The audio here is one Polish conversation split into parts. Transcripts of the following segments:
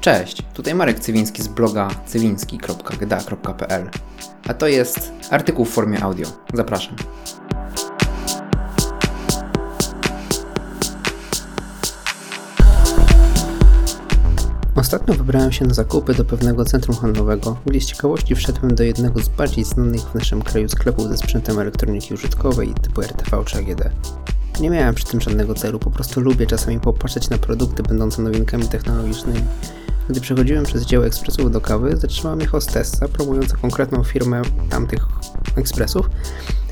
Cześć, tutaj Marek Cywiński z bloga cywiński.gda.pl A to jest artykuł w formie audio. Zapraszam. Ostatnio wybrałem się na zakupy do pewnego centrum handlowego, gdzie z ciekawości wszedłem do jednego z bardziej znanych w naszym kraju sklepów ze sprzętem elektroniki użytkowej typu RTV czy AGD. Nie miałem przy tym żadnego celu, po prostu lubię czasami popatrzeć na produkty będące nowinkami technologicznymi. Gdy przechodziłem przez dział ekspresów do kawy, zatrzymała mnie hostessa promująca konkretną firmę tamtych ekspresów.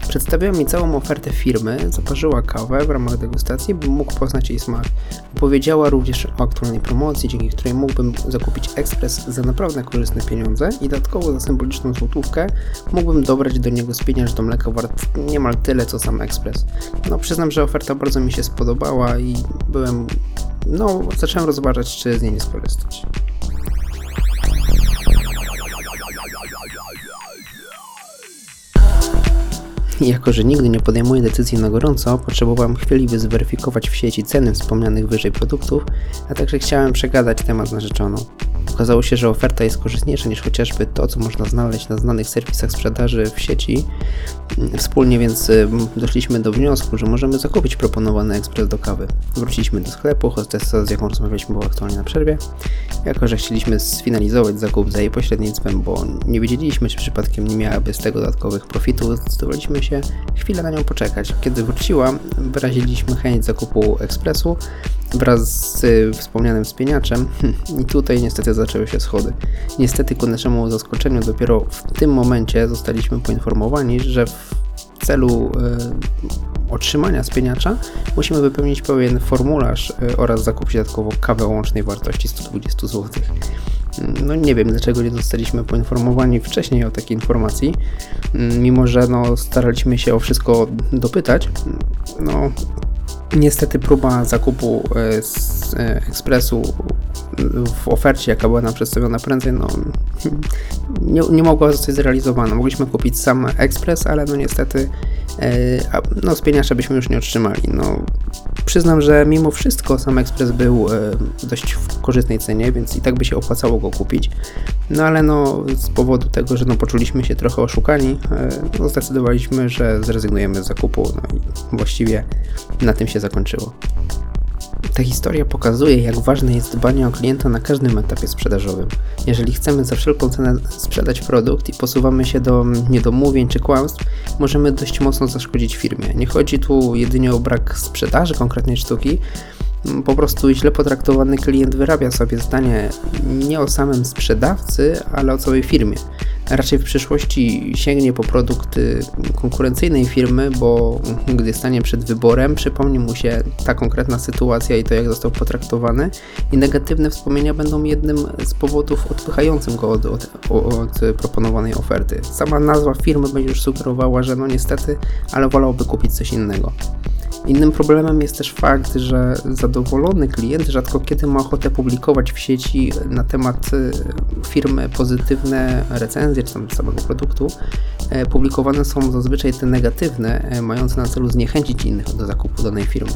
Przedstawiła mi całą ofertę firmy, zaparzyła kawę w ramach degustacji, bym mógł poznać jej smak. Opowiedziała również o aktualnej promocji, dzięki której mógłbym zakupić ekspres za naprawdę korzystne pieniądze i dodatkowo za symboliczną złotówkę mógłbym dobrać do niego spieniacz do mleka wart niemal tyle co sam ekspres. No przyznam, że oferta bardzo mi się spodobała i byłem no, zacząłem rozważać, czy z niej nie skorzystać. Jako, że nigdy nie podejmuję decyzji na gorąco, potrzebowałem chwili, by zweryfikować w sieci ceny wspomnianych wyżej produktów, a także chciałem przegadać temat narzeczoną. Okazało się, że oferta jest korzystniejsza niż chociażby to, co można znaleźć na znanych serwisach sprzedaży w sieci. Wspólnie więc doszliśmy do wniosku, że możemy zakupić proponowany ekspres do kawy. Wróciliśmy do sklepu, hostessa z jaką rozmawialiśmy była aktualnie na przerwie. Jako, że chcieliśmy sfinalizować zakup za jej pośrednictwem, bo nie wiedzieliśmy, czy przypadkiem nie miałaby z tego dodatkowych profitów, zdecydowaliśmy się chwilę na nią poczekać. Kiedy wróciła, wyraziliśmy chęć zakupu ekspresu wraz z wspomnianym spieniaczem i tutaj niestety zaczęły się schody. Niestety ku naszemu zaskoczeniu dopiero w tym momencie zostaliśmy poinformowani, że w celu y, otrzymania spieniacza musimy wypełnić pewien formularz y, oraz zakupić dodatkowo kawę o łącznej wartości 120 zł. No nie wiem, dlaczego nie zostaliśmy poinformowani wcześniej o takiej informacji, mimo że no, staraliśmy się o wszystko dopytać. No, niestety próba zakupu z ekspresu w ofercie, jaka była nam przedstawiona prędzej, no, nie, nie mogła zostać zrealizowana. Mogliśmy kupić sam ekspres, ale no niestety e, no, spieniacza byśmy już nie otrzymali. No, przyznam, że mimo wszystko sam ekspres był e, dość w korzystnej cenie, więc i tak by się opłacało go kupić. No ale no, z powodu tego, że no, poczuliśmy się trochę oszukani, e, no, zdecydowaliśmy, że zrezygnujemy z zakupu no, i właściwie na tym się zakończyło. Ta historia pokazuje, jak ważne jest dbanie o klienta na każdym etapie sprzedażowym. Jeżeli chcemy za wszelką cenę sprzedać produkt i posuwamy się do niedomówień czy kłamstw, możemy dość mocno zaszkodzić firmie. Nie chodzi tu jedynie o brak sprzedaży konkretnej sztuki, po prostu źle potraktowany klient wyrabia sobie zdanie nie o samym sprzedawcy, ale o całej firmie. Raczej w przyszłości sięgnie po produkty konkurencyjnej firmy, bo gdy stanie przed wyborem, przypomni mu się ta konkretna sytuacja i to, jak został potraktowany, i negatywne wspomnienia będą jednym z powodów odpychającym go od, od, od proponowanej oferty. Sama nazwa firmy będzie już sugerowała, że no niestety, ale wolałby kupić coś innego. Innym problemem jest też fakt, że zadowolony klient rzadko kiedy ma ochotę publikować w sieci na temat y, firmy pozytywne recenzje czy tam samego produktu. E, publikowane są zazwyczaj te negatywne, e, mające na celu zniechęcić innych do zakupu danej firmy.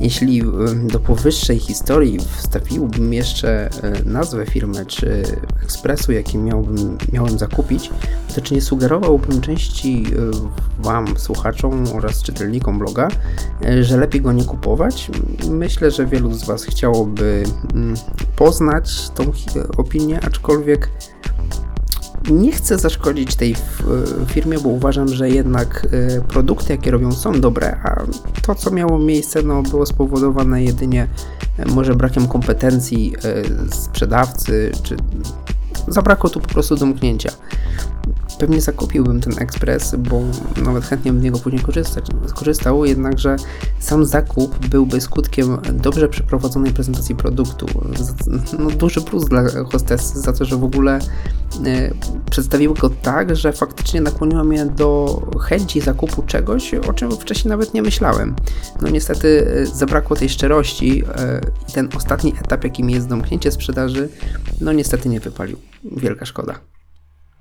Jeśli do powyższej historii wstawiłbym jeszcze e, nazwę firmy czy ekspresu, jaki miałbym, miałem zakupić, to czy nie sugerowałbym części Wam, słuchaczom oraz czytelnikom bloga, że lepiej go nie kupować? Myślę, że wielu z Was chciałoby mm, poznać tą opinię, aczkolwiek nie chcę zaszkodzić tej firmie, bo uważam, że jednak e, produkty, jakie robią, są dobre, a to, co miało miejsce, no, było spowodowane jedynie e, może brakiem kompetencji e, sprzedawcy, czy zabrakło tu po prostu domknięcia. Pewnie zakupiłbym ten ekspres, bo nawet chętnie bym z niego później korzystać, skorzystał, jednakże sam zakup byłby skutkiem dobrze przeprowadzonej prezentacji produktu. No, duży plus dla hostessy za to, że w ogóle e, przedstawiły go tak, że faktycznie nakłoniło mnie do chęci zakupu czegoś, o czym wcześniej nawet nie myślałem. No niestety e, zabrakło tej szczerości e, i ten ostatni etap, jakim jest domknięcie sprzedaży, no niestety nie wypalił. Wielka szkoda.